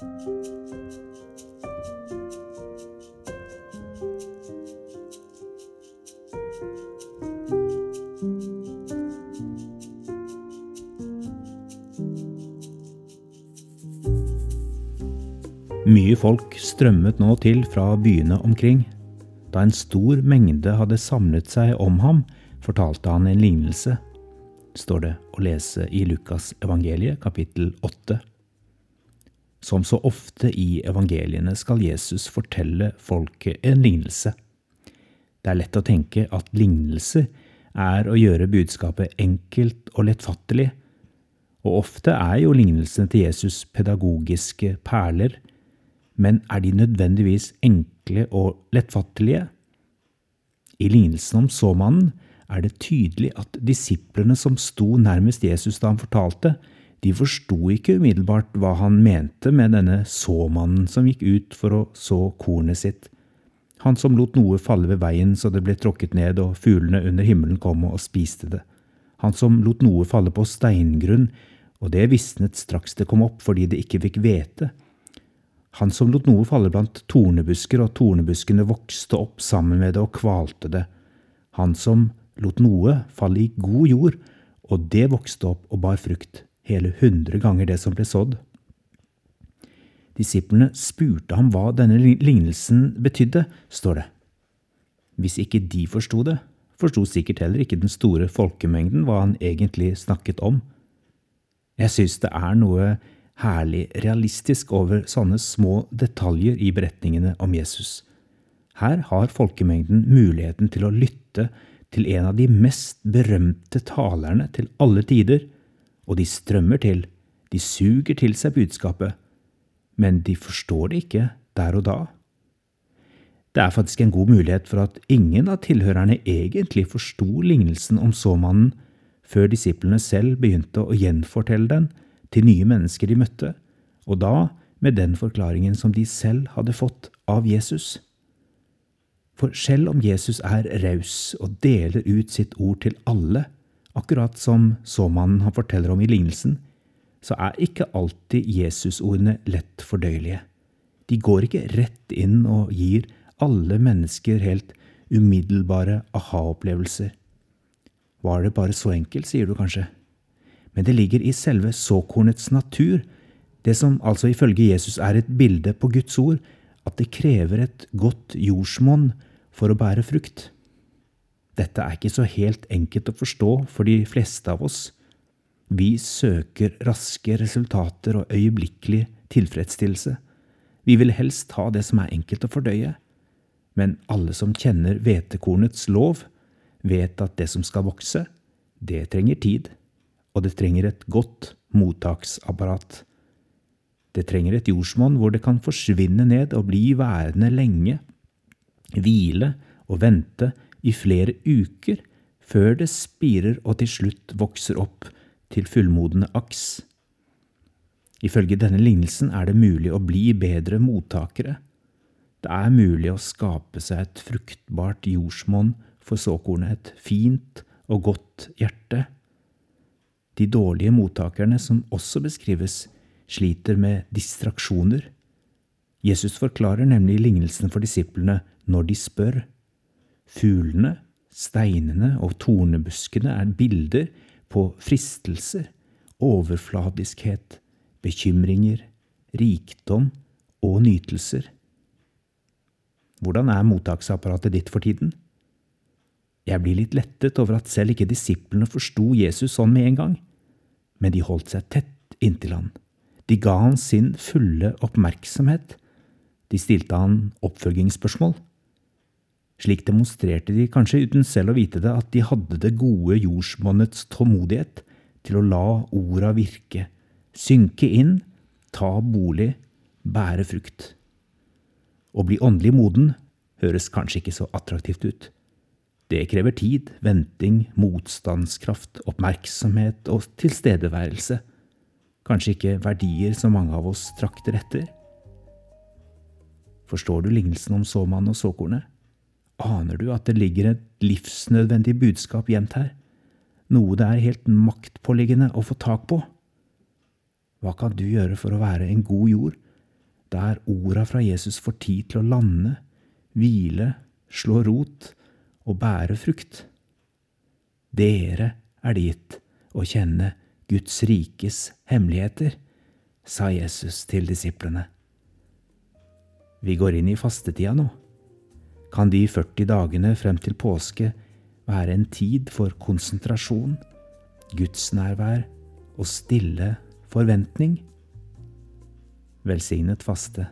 Mye folk strømmet nå til fra byene omkring. Da en stor mengde hadde samlet seg om ham, fortalte han en lignelse, står det å lese i Lukas evangeliet kapittel 8. Som så ofte i evangeliene skal Jesus fortelle folket en lignelse. Det er lett å tenke at lignelser er å gjøre budskapet enkelt og lettfattelig, og ofte er jo lignelsene til Jesus pedagogiske perler men er de nødvendigvis enkle og lettfattelige? I lignelsen om såmannen er det tydelig at disiplene som sto nærmest Jesus da han fortalte, de forsto ikke umiddelbart hva han mente med denne såmannen som gikk ut for å så kornet sitt. Han som lot noe falle ved veien så det ble tråkket ned og fuglene under himmelen kom og spiste det. Han som lot noe falle på steingrunn, og det visnet straks det kom opp fordi det ikke fikk hvete han som lot noe falle blant tornebusker, og tornebuskene vokste opp sammen med det og kvalte det. Han som lot noe falle i god jord, og det vokste opp og bar frukt, hele hundre ganger det som ble sådd. Disiplene spurte ham hva denne lignelsen betydde, står det. Hvis ikke de forsto det, forsto sikkert heller ikke den store folkemengden hva han egentlig snakket om. Jeg synes det er noe herlig realistisk over sånne små detaljer i beretningene om Jesus. Her har folkemengden muligheten til å lytte til en av de mest berømte talerne til alle tider, og de strømmer til, de suger til seg budskapet, men de forstår det ikke der og da. Det er faktisk en god mulighet for at ingen av tilhørerne egentlig forsto lignelsen om såmannen før disiplene selv begynte å gjenfortelle den til nye mennesker de møtte, og da med den forklaringen som de selv hadde fått av Jesus. For selv om Jesus er raus og deler ut sitt ord til alle, akkurat som såmannen han forteller om i lignelsen, så er ikke alltid Jesusordene lett fordøyelige. De går ikke rett inn og gir alle mennesker helt umiddelbare aha-opplevelser. Var det bare så enkelt, sier du kanskje? men det ligger i selve såkornets natur, det som altså ifølge Jesus er et bilde på Guds ord, at det krever et godt jordsmonn for å bære frukt. Dette er ikke så helt enkelt å forstå for de fleste av oss. Vi søker raske resultater og øyeblikkelig tilfredsstillelse. Vi vil helst ha det som er enkelt å fordøye. Men alle som kjenner hvetekornets lov, vet at det som skal vokse, det trenger tid og det trenger et godt mottaksapparat. Det trenger et jordsmonn hvor det kan forsvinne ned og bli værende lenge, hvile og vente i flere uker før det spirer og til slutt vokser opp til fullmodne aks. Ifølge denne lignelsen er det mulig å bli bedre mottakere. Det er mulig å skape seg et fruktbart jordsmonn for såkornet, et fint og godt hjerte. De dårlige mottakerne som også beskrives, sliter med distraksjoner. Jesus forklarer nemlig lignelsen for disiplene når de spør. Fuglene, steinene og tornebuskene er bilder på fristelser, overfladiskhet, bekymringer, rikdom og nytelser. Hvordan er mottaksapparatet ditt for tiden? Jeg blir litt lettet over at selv ikke disiplene forsto Jesus sånn med en gang men de holdt seg tett inntil han. De ga han sin fulle oppmerksomhet. De stilte han oppfølgingsspørsmål. Slik demonstrerte de, kanskje uten selv å vite det, at de hadde det gode jordsmonnets tålmodighet til å la orda virke, synke inn, ta bolig, bære frukt. Å bli åndelig moden høres kanskje ikke så attraktivt ut. Det krever tid, venting, motstandskraft, oppmerksomhet og tilstedeværelse. Kanskje ikke verdier som mange av oss trakter etter. Forstår du lignelsen om såmannen og såkornet? Aner du at det ligger et livsnødvendig budskap gjemt her? Noe det er helt maktpåliggende å få tak på? Hva kan du gjøre for å være en god jord, der orda fra Jesus får tid til å lande, hvile, slå rot og bære frukt. Dere er det gitt å kjenne Guds rikes hemmeligheter, sa Jesus til disiplene. Vi går inn i fastetida nå. Kan de 40 dagene frem til påske være en tid for konsentrasjon, gudsnærvær og stille forventning? Velsignet faste.